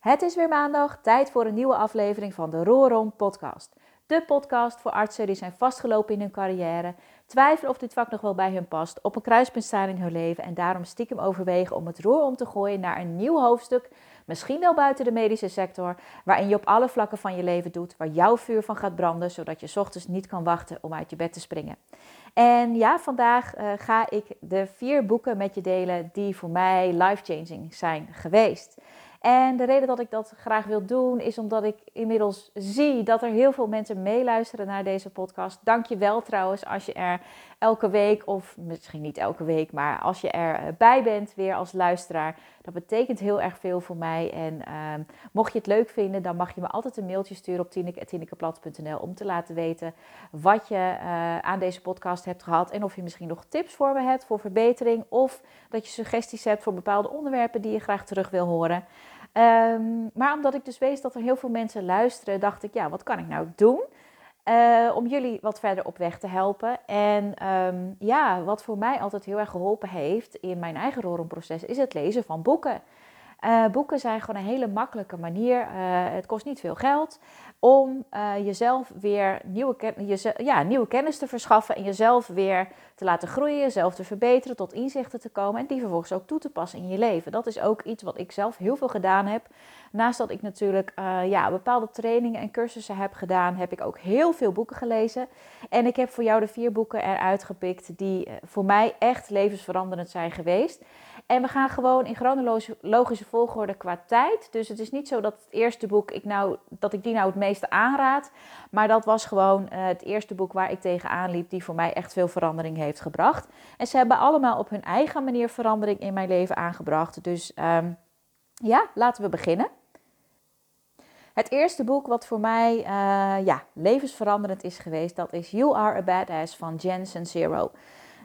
Het is weer maandag, tijd voor een nieuwe aflevering van de Roorom podcast. De podcast voor artsen die zijn vastgelopen in hun carrière, twijfelen of dit vak nog wel bij hun past, op een kruispunt staan in hun leven en daarom stiekem overwegen om het roer om te gooien naar een nieuw hoofdstuk, misschien wel buiten de medische sector, waarin je op alle vlakken van je leven doet, waar jouw vuur van gaat branden, zodat je ochtends niet kan wachten om uit je bed te springen. En ja, vandaag uh, ga ik de vier boeken met je delen die voor mij life-changing zijn geweest. En de reden dat ik dat graag wil doen is omdat ik inmiddels zie dat er heel veel mensen meeluisteren naar deze podcast. Dank je wel trouwens als je er elke week, of misschien niet elke week, maar als je erbij bent weer als luisteraar. Dat betekent heel erg veel voor mij. En uh, mocht je het leuk vinden, dan mag je me altijd een mailtje sturen op tineke.tinnekeplat.nl om te laten weten wat je uh, aan deze podcast hebt gehad. En of je misschien nog tips voor me hebt voor verbetering. Of dat je suggesties hebt voor bepaalde onderwerpen die je graag terug wil horen. Um, maar omdat ik dus weet dat er heel veel mensen luisteren, dacht ik, ja, wat kan ik nou doen? Uh, om jullie wat verder op weg te helpen. En um, ja, wat voor mij altijd heel erg geholpen heeft in mijn eigen rolproces, is het lezen van boeken. Uh, boeken zijn gewoon een hele makkelijke manier. Uh, het kost niet veel geld om uh, jezelf weer nieuwe, ja, nieuwe kennis te verschaffen en jezelf weer te laten groeien, jezelf te verbeteren, tot inzichten te komen en die vervolgens ook toe te passen in je leven. Dat is ook iets wat ik zelf heel veel gedaan heb. Naast dat ik natuurlijk ja, bepaalde trainingen en cursussen heb gedaan, heb ik ook heel veel boeken gelezen. En ik heb voor jou de vier boeken eruit gepikt die voor mij echt levensveranderend zijn geweest. En we gaan gewoon in chronologische volgorde qua tijd. Dus het is niet zo dat het eerste boek ik nou, dat ik die nou het meeste aanraad. Maar dat was gewoon uh, het eerste boek waar ik tegenaan liep, die voor mij echt veel verandering heeft gebracht. En ze hebben allemaal op hun eigen manier verandering in mijn leven aangebracht. Dus um, ja, laten we beginnen. Het eerste boek wat voor mij uh, ja, levensveranderend is geweest, dat is You Are a Badass van Jensen Zero.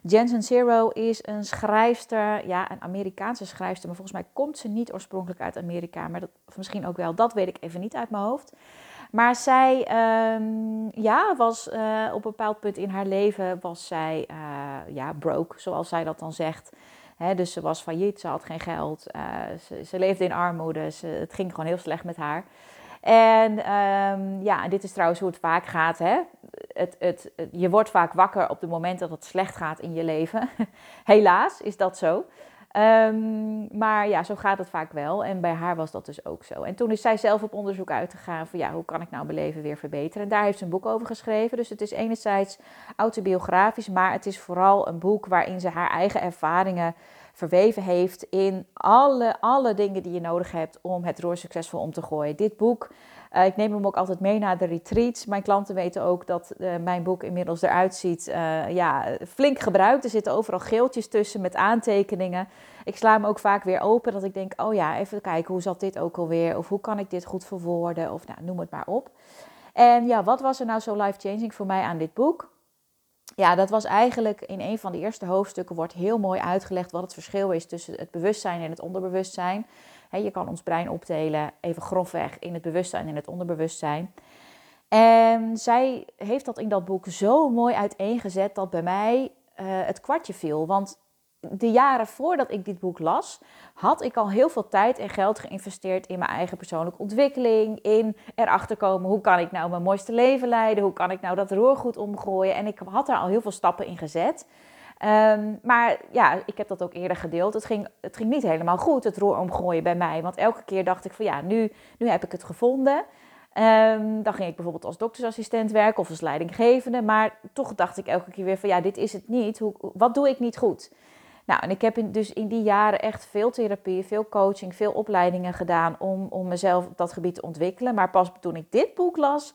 Jensen Zero is een schrijfster, ja, een Amerikaanse schrijfster, maar volgens mij komt ze niet oorspronkelijk uit Amerika, maar dat, of misschien ook wel, dat weet ik even niet uit mijn hoofd. Maar zij um, ja, was uh, op een bepaald punt in haar leven was zij uh, ja, broke, zoals zij dat dan zegt. Dus ze was failliet, ze had geen geld, uh, ze, leefde in armoede, ze, het ging gewoon heel slecht met haar. En um, ja, dit is trouwens hoe het vaak gaat. Hè? Het, het, je wordt vaak wakker op het moment dat het slecht gaat in je leven. Helaas is dat zo. Um, maar ja, zo gaat het vaak wel. En bij haar was dat dus ook zo. En toen is zij zelf op onderzoek uitgegaan van ja, hoe kan ik nou mijn leven weer verbeteren? En daar heeft ze een boek over geschreven. Dus het is enerzijds autobiografisch, maar het is vooral een boek waarin ze haar eigen ervaringen verweven heeft in alle, alle dingen die je nodig hebt om het roer succesvol om te gooien. Dit boek, uh, ik neem hem ook altijd mee naar de retreats. Mijn klanten weten ook dat uh, mijn boek inmiddels eruit ziet. Uh, ja, flink gebruikt. Er zitten overal geeltjes tussen met aantekeningen. Ik sla hem ook vaak weer open dat ik denk, oh ja, even kijken, hoe zat dit ook alweer? Of hoe kan ik dit goed verwoorden? Of nou, noem het maar op. En ja, wat was er nou zo life-changing voor mij aan dit boek? ja, dat was eigenlijk in een van de eerste hoofdstukken wordt heel mooi uitgelegd wat het verschil is tussen het bewustzijn en het onderbewustzijn. Je kan ons brein opdelen, even grofweg, in het bewustzijn en het onderbewustzijn. En zij heeft dat in dat boek zo mooi uiteengezet dat bij mij uh, het kwartje viel. Want de jaren voordat ik dit boek las, had ik al heel veel tijd en geld geïnvesteerd in mijn eigen persoonlijke ontwikkeling. In erachter komen hoe kan ik nou mijn mooiste leven leiden, hoe kan ik nou dat roer goed omgooien. En ik had daar al heel veel stappen in gezet. Um, maar ja, ik heb dat ook eerder gedeeld. Het ging, het ging niet helemaal goed, het roer omgooien bij mij. Want elke keer dacht ik van ja, nu, nu heb ik het gevonden. Um, dan ging ik bijvoorbeeld als doktersassistent werken of als leidinggevende. Maar toch dacht ik elke keer weer van ja, dit is het niet. Hoe, wat doe ik niet goed? Nou, en ik heb in, dus in die jaren echt veel therapie, veel coaching, veel opleidingen gedaan om, om mezelf op dat gebied te ontwikkelen. Maar pas toen ik dit boek las,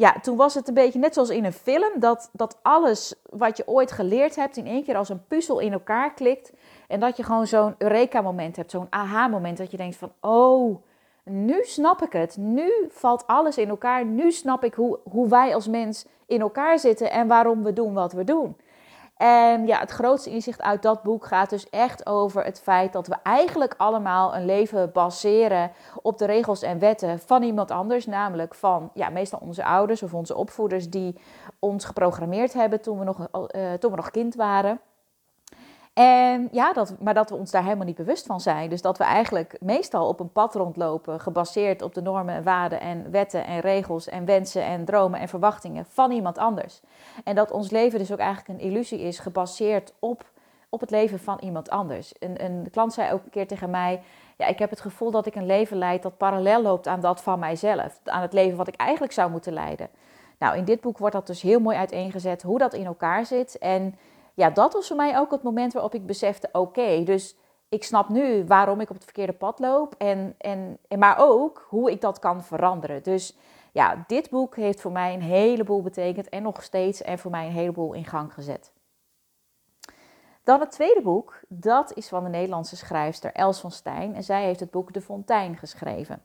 ja, toen was het een beetje net zoals in een film, dat, dat alles wat je ooit geleerd hebt in één keer als een puzzel in elkaar klikt. En dat je gewoon zo'n Eureka-moment hebt, zo'n aha-moment, dat je denkt van, oh, nu snap ik het. Nu valt alles in elkaar. Nu snap ik hoe, hoe wij als mens in elkaar zitten en waarom we doen wat we doen. En ja, het grootste inzicht uit dat boek gaat dus echt over het feit dat we eigenlijk allemaal een leven baseren op de regels en wetten van iemand anders. Namelijk van ja, meestal onze ouders of onze opvoeders die ons geprogrammeerd hebben toen we nog, uh, toen we nog kind waren. En ja, dat, maar dat we ons daar helemaal niet bewust van zijn. Dus dat we eigenlijk meestal op een pad rondlopen, gebaseerd op de normen, waarden en wetten en regels en wensen en dromen en verwachtingen van iemand anders. En dat ons leven dus ook eigenlijk een illusie is, gebaseerd op, op het leven van iemand anders. Een, een klant zei ook een keer tegen mij: Ja, ik heb het gevoel dat ik een leven leid dat parallel loopt aan dat van mijzelf. Aan het leven wat ik eigenlijk zou moeten leiden. Nou, in dit boek wordt dat dus heel mooi uiteengezet hoe dat in elkaar zit. En ja, dat was voor mij ook het moment waarop ik besefte: oké, dus ik snap nu waarom ik op het verkeerde pad loop. En, en, en, maar ook hoe ik dat kan veranderen. Dus ja, dit boek heeft voor mij een heleboel betekend en nog steeds en voor mij een heleboel in gang gezet. Dan het tweede boek, dat is van de Nederlandse schrijfster Els van Stijn. En zij heeft het boek De Fontein geschreven.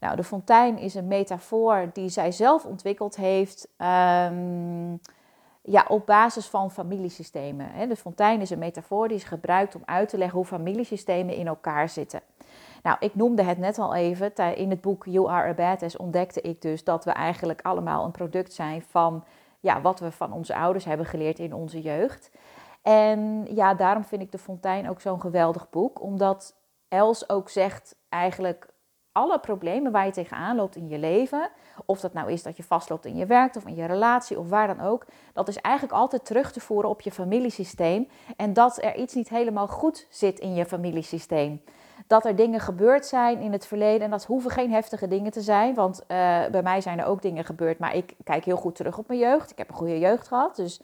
Nou, de fontein is een metafoor die zij zelf ontwikkeld heeft. Um, ja, op basis van familiesystemen. De fontein is een metafoor die is gebruikt om uit te leggen hoe familiesystemen in elkaar zitten. Nou, ik noemde het net al even. In het boek You Are a Badass ontdekte ik dus dat we eigenlijk allemaal een product zijn van ja, wat we van onze ouders hebben geleerd in onze jeugd. En ja, daarom vind ik De Fontein ook zo'n geweldig boek. Omdat Els ook zegt eigenlijk alle problemen waar je tegenaan loopt in je leven, of dat nou is dat je vastloopt in je werk of in je relatie of waar dan ook, dat is eigenlijk altijd terug te voeren op je familiesysteem en dat er iets niet helemaal goed zit in je familiesysteem. Dat er dingen gebeurd zijn in het verleden en dat hoeven geen heftige dingen te zijn, want uh, bij mij zijn er ook dingen gebeurd, maar ik kijk heel goed terug op mijn jeugd. Ik heb een goede jeugd gehad, dus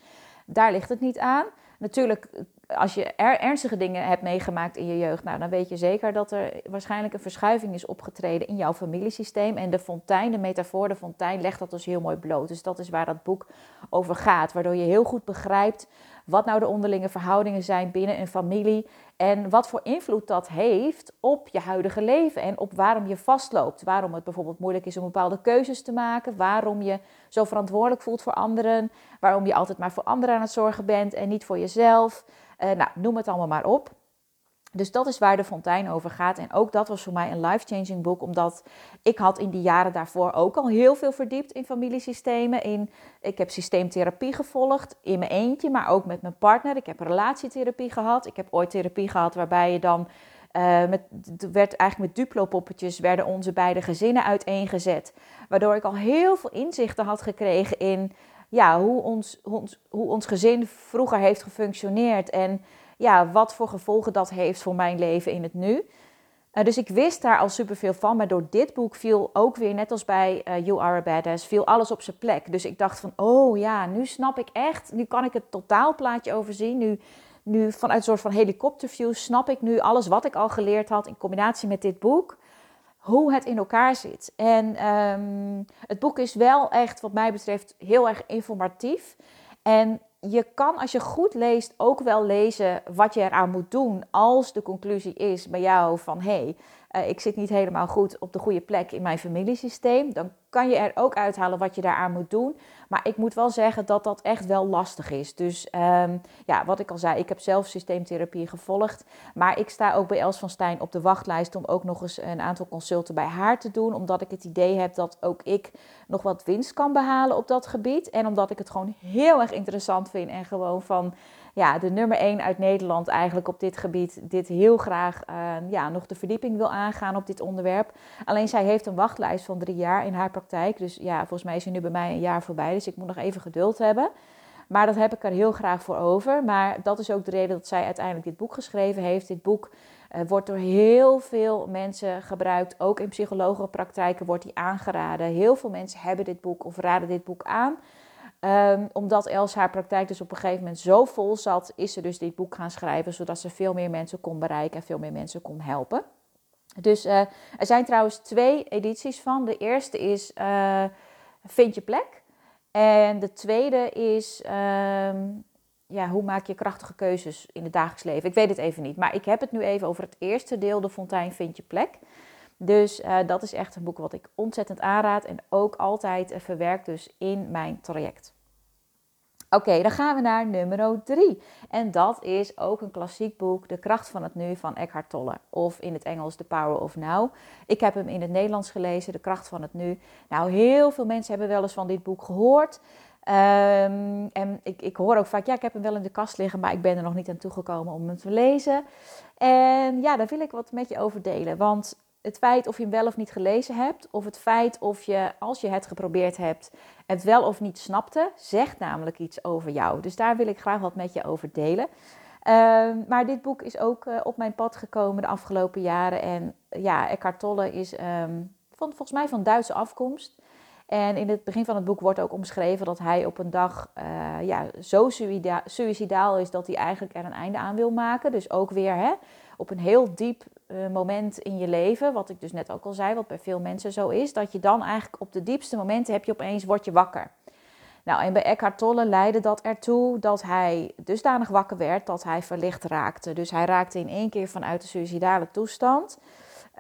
daar ligt het niet aan. Natuurlijk als je er ernstige dingen hebt meegemaakt in je jeugd, nou, dan weet je zeker dat er waarschijnlijk een verschuiving is opgetreden in jouw familiesysteem. En de fontein, de metafoor, de fontein, legt dat dus heel mooi bloot. Dus dat is waar dat boek over gaat. Waardoor je heel goed begrijpt wat nou de onderlinge verhoudingen zijn binnen een familie. En wat voor invloed dat heeft op je huidige leven en op waarom je vastloopt. Waarom het bijvoorbeeld moeilijk is om bepaalde keuzes te maken. Waarom je zo verantwoordelijk voelt voor anderen. Waarom je altijd maar voor anderen aan het zorgen bent en niet voor jezelf. Uh, nou, noem het allemaal maar op. Dus dat is waar de fontein over gaat. En ook dat was voor mij een life-changing boek, omdat ik had in die jaren daarvoor ook al heel veel verdiept in familiesystemen. In, ik heb systeemtherapie gevolgd, in mijn eentje, maar ook met mijn partner. Ik heb relatietherapie gehad. Ik heb ooit therapie gehad waarbij je dan, uh, met, werd eigenlijk met duplo-poppetjes, werden onze beide gezinnen uiteengezet. Waardoor ik al heel veel inzichten had gekregen in ja, hoe, ons, ons, hoe ons gezin vroeger heeft gefunctioneerd en ja, wat voor gevolgen dat heeft voor mijn leven in het nu. Uh, dus ik wist daar al superveel van, maar door dit boek viel ook weer, net als bij uh, You Are a Badass, viel alles op zijn plek. Dus ik dacht van, oh ja, nu snap ik echt, nu kan ik het totaalplaatje overzien. Nu, nu vanuit een soort van helikopterview snap ik nu alles wat ik al geleerd had in combinatie met dit boek hoe het in elkaar zit. En um, het boek is wel echt, wat mij betreft, heel erg informatief. En je kan, als je goed leest, ook wel lezen wat je eraan moet doen. Als de conclusie is bij jou van hé, hey, uh, ik zit niet helemaal goed op de goede plek in mijn familiesysteem. Dan kan je er ook uithalen wat je daaraan moet doen. Maar ik moet wel zeggen dat dat echt wel lastig is. Dus um, ja, wat ik al zei, ik heb zelf systeemtherapie gevolgd. Maar ik sta ook bij Els van Stijn op de wachtlijst om ook nog eens een aantal consulten bij haar te doen. Omdat ik het idee heb dat ook ik nog wat winst kan behalen op dat gebied. En omdat ik het gewoon heel erg interessant vind en gewoon van ja, de nummer 1 uit Nederland eigenlijk op dit gebied dit heel graag uh, ja, nog de verdieping wil aangaan op dit onderwerp. Alleen zij heeft een wachtlijst van drie jaar in haar praktijk. Dus ja, volgens mij is er nu bij mij een jaar voorbij. Dus ik moet nog even geduld hebben. Maar dat heb ik er heel graag voor over. Maar dat is ook de reden dat zij uiteindelijk dit boek geschreven heeft. Dit boek uh, wordt door heel veel mensen gebruikt. Ook in psychologenpraktijken wordt die aangeraden. Heel veel mensen hebben dit boek of raden dit boek aan. Um, omdat Els haar praktijk dus op een gegeven moment zo vol zat, is ze dus dit boek gaan schrijven, zodat ze veel meer mensen kon bereiken en veel meer mensen kon helpen. Dus uh, er zijn trouwens twee edities van. De eerste is uh, Vind je plek. En de tweede is um, ja, hoe maak je krachtige keuzes in het dagelijks leven. Ik weet het even niet, maar ik heb het nu even over het eerste deel, De Fontein Vind je plek. Dus uh, dat is echt een boek wat ik ontzettend aanraad en ook altijd uh, verwerk dus in mijn traject. Oké, dan gaan we naar nummer 3. En dat is ook een klassiek boek, De kracht van het nu van Eckhart Tolle. Of in het Engels The Power of Now. Ik heb hem in het Nederlands gelezen, De kracht van het nu. Nou, heel veel mensen hebben wel eens van dit boek gehoord. Ehm, en ik, ik hoor ook vaak, ja, ik heb hem wel in de kast liggen, maar ik ben er nog niet aan toegekomen om hem te lezen. En ja, daar wil ik wat met je over delen. Want het feit of je hem wel of niet gelezen hebt, of het feit of je, als je het geprobeerd hebt, het wel of niet snapte, zegt namelijk iets over jou. Dus daar wil ik graag wat met je over delen. Ehm, maar dit boek is ook uh, op mijn pad gekomen de afgelopen jaren. En ja, Eckhart Tolle is um, van, volgens mij van Duitse afkomst. En in het begin van het boek wordt ook omschreven dat hij op een dag uh, ja, zo suicidaal is dat hij eigenlijk er een einde aan wil maken. Dus ook weer hè, op een heel diep uh, moment in je leven, wat ik dus net ook al zei, wat bij veel mensen zo is, dat je dan eigenlijk op de diepste momenten heb je opeens, word je wakker. Nou, en bij Eckhart Tolle leidde dat ertoe dat hij dusdanig wakker werd dat hij verlicht raakte. Dus hij raakte in één keer vanuit de suicidale toestand.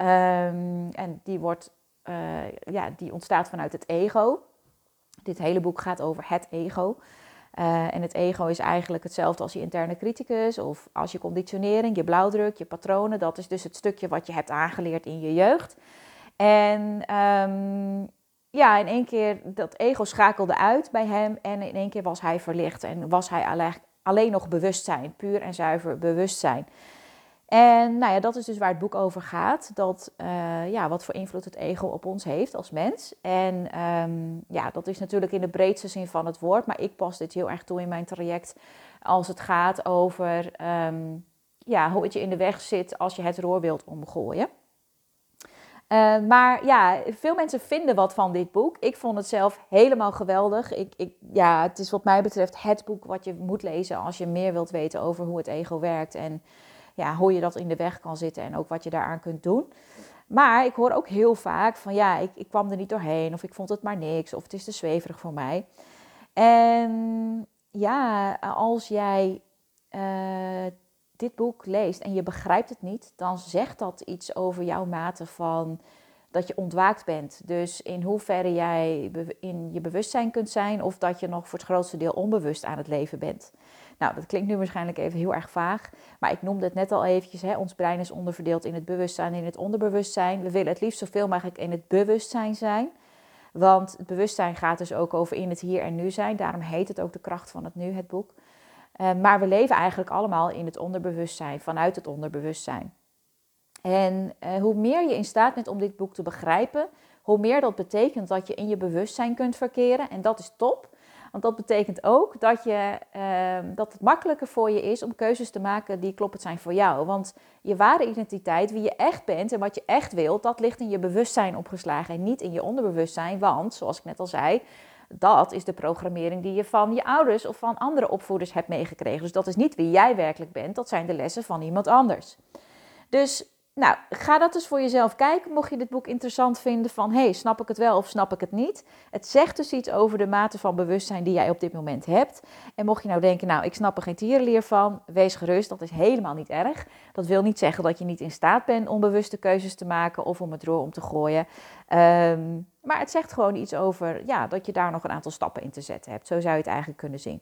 Um, en die, wordt, uh, ja, die ontstaat vanuit het ego. Dit hele boek gaat over het ego. Uh, en het ego is eigenlijk hetzelfde als je interne criticus of als je conditionering, je blauwdruk, je patronen. Dat is dus het stukje wat je hebt aangeleerd in je jeugd. En um, ja, in één keer, dat ego schakelde uit bij hem en in één keer was hij verlicht en was hij alleen nog bewustzijn, puur en zuiver bewustzijn. En nou ja, dat is dus waar het boek over gaat. Dat, uh, ja, wat voor invloed het ego op ons heeft als mens. En um, ja, dat is natuurlijk in de breedste zin van het woord. Maar ik pas dit heel erg toe in mijn traject als het gaat over um, ja, hoe het je in de weg zit als je het roer wilt omgooien. Uh, maar ja, veel mensen vinden wat van dit boek. Ik vond het zelf helemaal geweldig. Ik, ik, ja, het is wat mij betreft het boek wat je moet lezen als je meer wilt weten over hoe het ego werkt. En ja, hoe je dat in de weg kan zitten en ook wat je daaraan kunt doen. Maar ik hoor ook heel vaak van ja, ik, ik kwam er niet doorheen of ik vond het maar niks of het is te zweverig voor mij. En ja, als jij uh, dit boek leest en je begrijpt het niet, dan zegt dat iets over jouw mate van dat je ontwaakt bent. Dus in hoeverre jij in je bewustzijn kunt zijn of dat je nog voor het grootste deel onbewust aan het leven bent. Nou, dat klinkt nu waarschijnlijk even heel erg vaag, maar ik noemde het net al eventjes. Hè, ons brein is onderverdeeld in het bewustzijn en in het onderbewustzijn. We willen het liefst zoveel mogelijk in het bewustzijn zijn. Want het bewustzijn gaat dus ook over in het hier en nu zijn. Daarom heet het ook de kracht van het nu, het boek. Uh, maar we leven eigenlijk allemaal in het onderbewustzijn, vanuit het onderbewustzijn. En uh, hoe meer je in staat bent om dit boek te begrijpen, hoe meer dat betekent dat je in je bewustzijn kunt verkeren. En dat is top. Want dat betekent ook dat, je, uh, dat het makkelijker voor je is om keuzes te maken die kloppend zijn voor jou. Want je ware identiteit, wie je echt bent en wat je echt wilt, dat ligt in je bewustzijn opgeslagen en niet in je onderbewustzijn. Want, zoals ik net al zei, dat is de programmering die je van je ouders of van andere opvoeders hebt meegekregen. Dus dat is niet wie jij werkelijk bent, dat zijn de lessen van iemand anders. Dus nou, ga dat eens voor jezelf kijken. Mocht je dit boek interessant vinden van, hey, snap ik het wel of snap ik het niet? Het zegt dus iets over de mate van bewustzijn die jij op dit moment hebt. En mocht je nou denken, nou, ik snap er geen tierenleer van, wees gerust, dat is helemaal niet erg. Dat wil niet zeggen dat je niet in staat bent om bewuste keuzes te maken of om het roer om te gooien. Um, maar het zegt gewoon iets over ja, dat je daar nog een aantal stappen in te zetten hebt. Zo zou je het eigenlijk kunnen zien.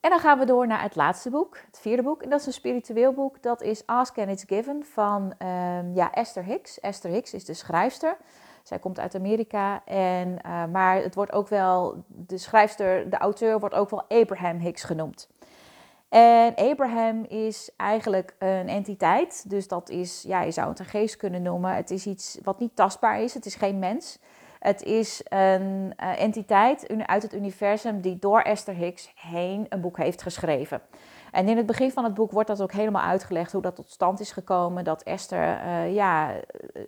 En dan gaan we door naar het laatste boek, het vierde boek. En dat is een spiritueel boek. Dat is Ask and It's Given van um, ja, Esther Hicks. Esther Hicks is de schrijfster. Zij komt uit Amerika. En, uh, maar het wordt ook wel, de schrijfster, de auteur wordt ook wel Abraham Hicks genoemd. En Abraham is eigenlijk een entiteit. Dus dat is, ja, je zou het een geest kunnen noemen. Het is iets wat niet tastbaar is. Het is geen mens. Het is een uh, entiteit uit het universum die door Esther Hicks heen een boek heeft geschreven. En in het begin van het boek wordt dat ook helemaal uitgelegd hoe dat tot stand is gekomen. Dat Esther uh, ja,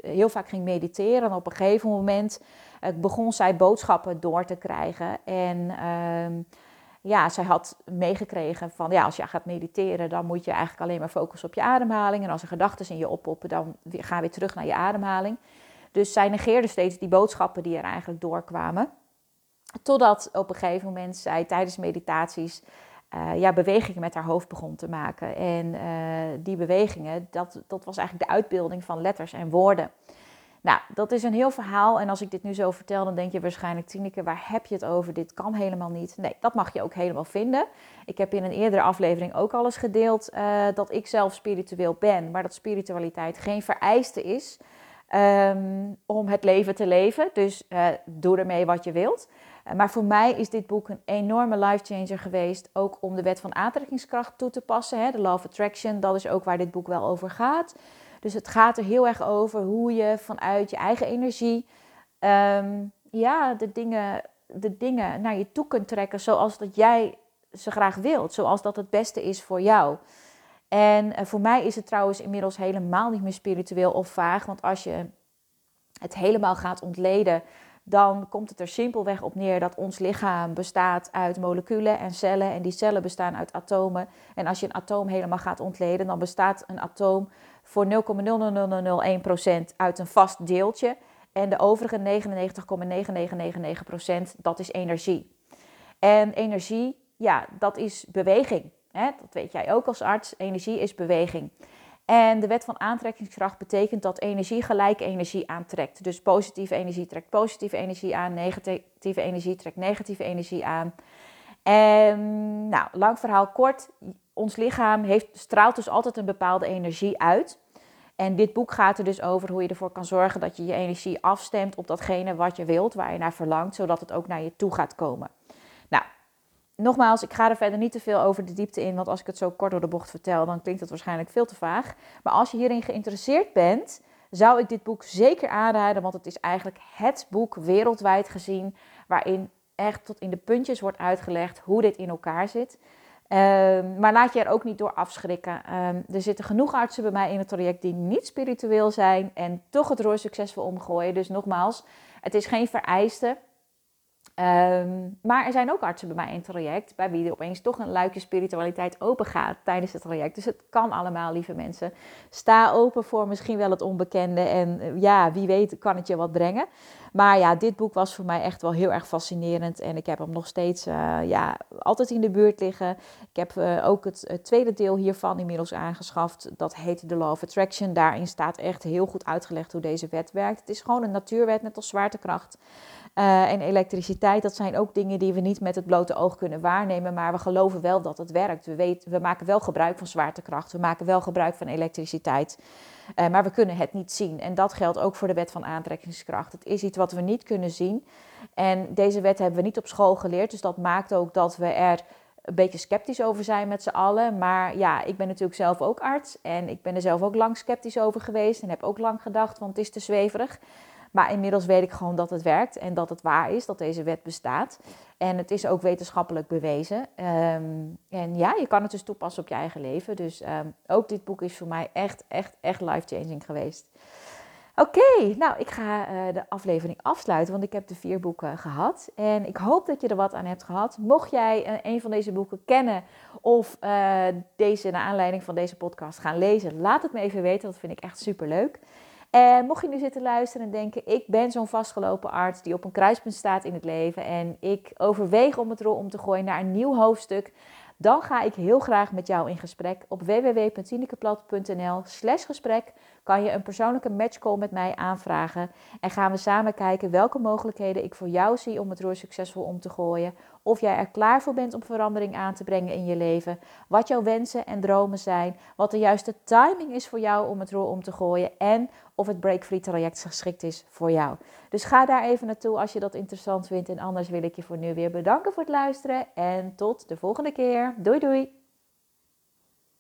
heel vaak ging mediteren. En op een gegeven moment begon zij boodschappen door te krijgen. En ehm, ja, zij had meegekregen van ja, als je gaat mediteren, dan moet je eigenlijk alleen maar focussen op je ademhaling. En als er gedachten in je oppoppen, dan ga weer terug naar je ademhaling. Dus zij negeerde steeds die boodschappen die er eigenlijk doorkwamen. Totdat op een gegeven moment zij tijdens meditaties uh, ja, bewegingen met haar hoofd begon te maken. En uh, die bewegingen, dat, dat was eigenlijk de uitbeelding van letters en woorden. Nou, dat is een heel verhaal. En als ik dit nu zo vertel, dan denk je waarschijnlijk, Tineke, waar heb je het over? Dit kan helemaal niet. Nee, dat mag je ook helemaal vinden. Ik heb in een eerdere aflevering ook al eens gedeeld uh, dat ik zelf spiritueel ben, maar dat spiritualiteit geen vereiste is um, om het leven te leven. Dus uh, doe ermee wat je wilt. Eh, maar voor mij is dit boek een enorme life changer geweest. Ook om de wet van aantrekkingskracht toe te passen. De Law of Attraction, dat is ook waar dit boek wel over gaat. Dus het gaat er heel erg over hoe je vanuit je eigen energie ehm, ja, de, dingen, de dingen naar je toe kunt trekken zoals dat jij ze graag wilt. Zoals dat het beste is voor jou. En eh, voor mij is het trouwens inmiddels helemaal niet meer spiritueel of vaag. Want als je het helemaal gaat ontleden, dan komt het er simpelweg op neer dat ons lichaam bestaat uit moleculen en cellen. En die cellen bestaan uit atomen. En als je een atoom helemaal gaat ontleden, dan bestaat een atoom voor 0,00001% uit een vast deeltje. En de overige 99,9999% dat is energie. En energie, ja, dat is beweging. Dat weet jij ook als arts. Energie is beweging. En de wet van aantrekkingskracht betekent dat energie gelijk energie aantrekt. Dus positieve energie trekt positieve energie aan, negatieve energie trekt negatieve energie aan. En nou, lang verhaal kort, ons lichaam heeft, straalt dus altijd een bepaalde energie uit. En dit boek gaat er dus over hoe je ervoor kan zorgen dat je je energie afstemt op datgene wat je wilt, waar je naar verlangt, zodat het ook naar je toe gaat komen. Nogmaals, ik ga er verder niet te veel over de diepte in, want als ik het zo kort door de bocht vertel, dan klinkt het waarschijnlijk veel te vaag. Maar als je hierin geïnteresseerd bent, zou ik dit boek zeker aanraden, want het is eigenlijk het boek wereldwijd gezien waarin echt tot in de puntjes wordt uitgelegd hoe dit in elkaar zit. Ehm, maar laat je er ook niet door afschrikken. Ehm, er zitten genoeg artsen bij mij in het traject die niet spiritueel zijn en toch het roer succesvol omgooien. Dus nogmaals, het is geen vereiste. Ehm, maar er zijn ook artsen bij mij in het traject, bij wie er opeens toch een luikje spiritualiteit open gaat tijdens het traject. Dus het kan allemaal, lieve mensen. Sta open voor misschien wel het onbekende en eh, ja, wie weet kan het je wat brengen. Maar ja, dit boek was voor mij echt wel heel erg fascinerend en ik heb hem nog steeds uh, ja, altijd in de buurt liggen. Ik heb uh, ook het, tweede deel hiervan inmiddels aangeschaft. Dat heet The Law of Attraction. Daarin staat echt heel goed uitgelegd hoe deze wet werkt. Het is gewoon een natuurwet, net als zwaartekracht. Uh, en elektriciteit, dat zijn ook dingen die we niet met het blote oog kunnen waarnemen, maar we geloven wel dat het werkt. We, we maken wel gebruik van zwaartekracht, we maken wel gebruik van elektriciteit, uh, maar we kunnen het niet zien. En dat geldt ook voor de wet van aantrekkingskracht. Het is iets wat we niet kunnen zien. En deze wet hebben we niet op school geleerd, dus dat maakt ook dat we er een beetje sceptisch over zijn met z'n allen. Maar ja, ik ben natuurlijk zelf ook arts en ik ben er zelf ook lang sceptisch over geweest en heb ook lang gedacht, want het is te zweverig. Maar inmiddels weet ik gewoon dat het werkt en dat het waar is, dat deze wet bestaat. En het is ook wetenschappelijk bewezen. Um, en ja, je kan het dus toepassen op je eigen leven. Dus um, ook dit boek is voor mij echt, echt, echt life-changing geweest. Oké, nou ik ga uh, de aflevering afsluiten, want ik heb de vier boeken gehad. En ik hoop dat je er wat aan hebt gehad. Mocht jij uh, een van deze boeken kennen of deze naar aanleiding van deze podcast gaan lezen, laat het me even weten. Dat vind ik echt super leuk. En mocht je nu zitten luisteren en denken, ik ben zo'n vastgelopen arts die op een kruispunt staat in het leven en ik overweeg om het rol om te gooien naar een nieuw hoofdstuk, dan ga ik heel graag met jou in gesprek. Op www.tinekeplad.nl slash gesprek kan je een persoonlijke matchcall met mij aanvragen. En gaan we samen kijken welke mogelijkheden ik voor jou zie om het roer succesvol om te gooien. Of jij er klaar voor bent om verandering aan te brengen in je leven. Wat jouw wensen en dromen zijn. Wat de juiste timing is voor jou om het roer om te gooien. En of het Break-Free traject geschikt is voor jou. Dus ga daar even naartoe als je dat interessant vindt. En anders wil ik je voor nu weer bedanken voor het luisteren. En tot de volgende keer. Doei doei!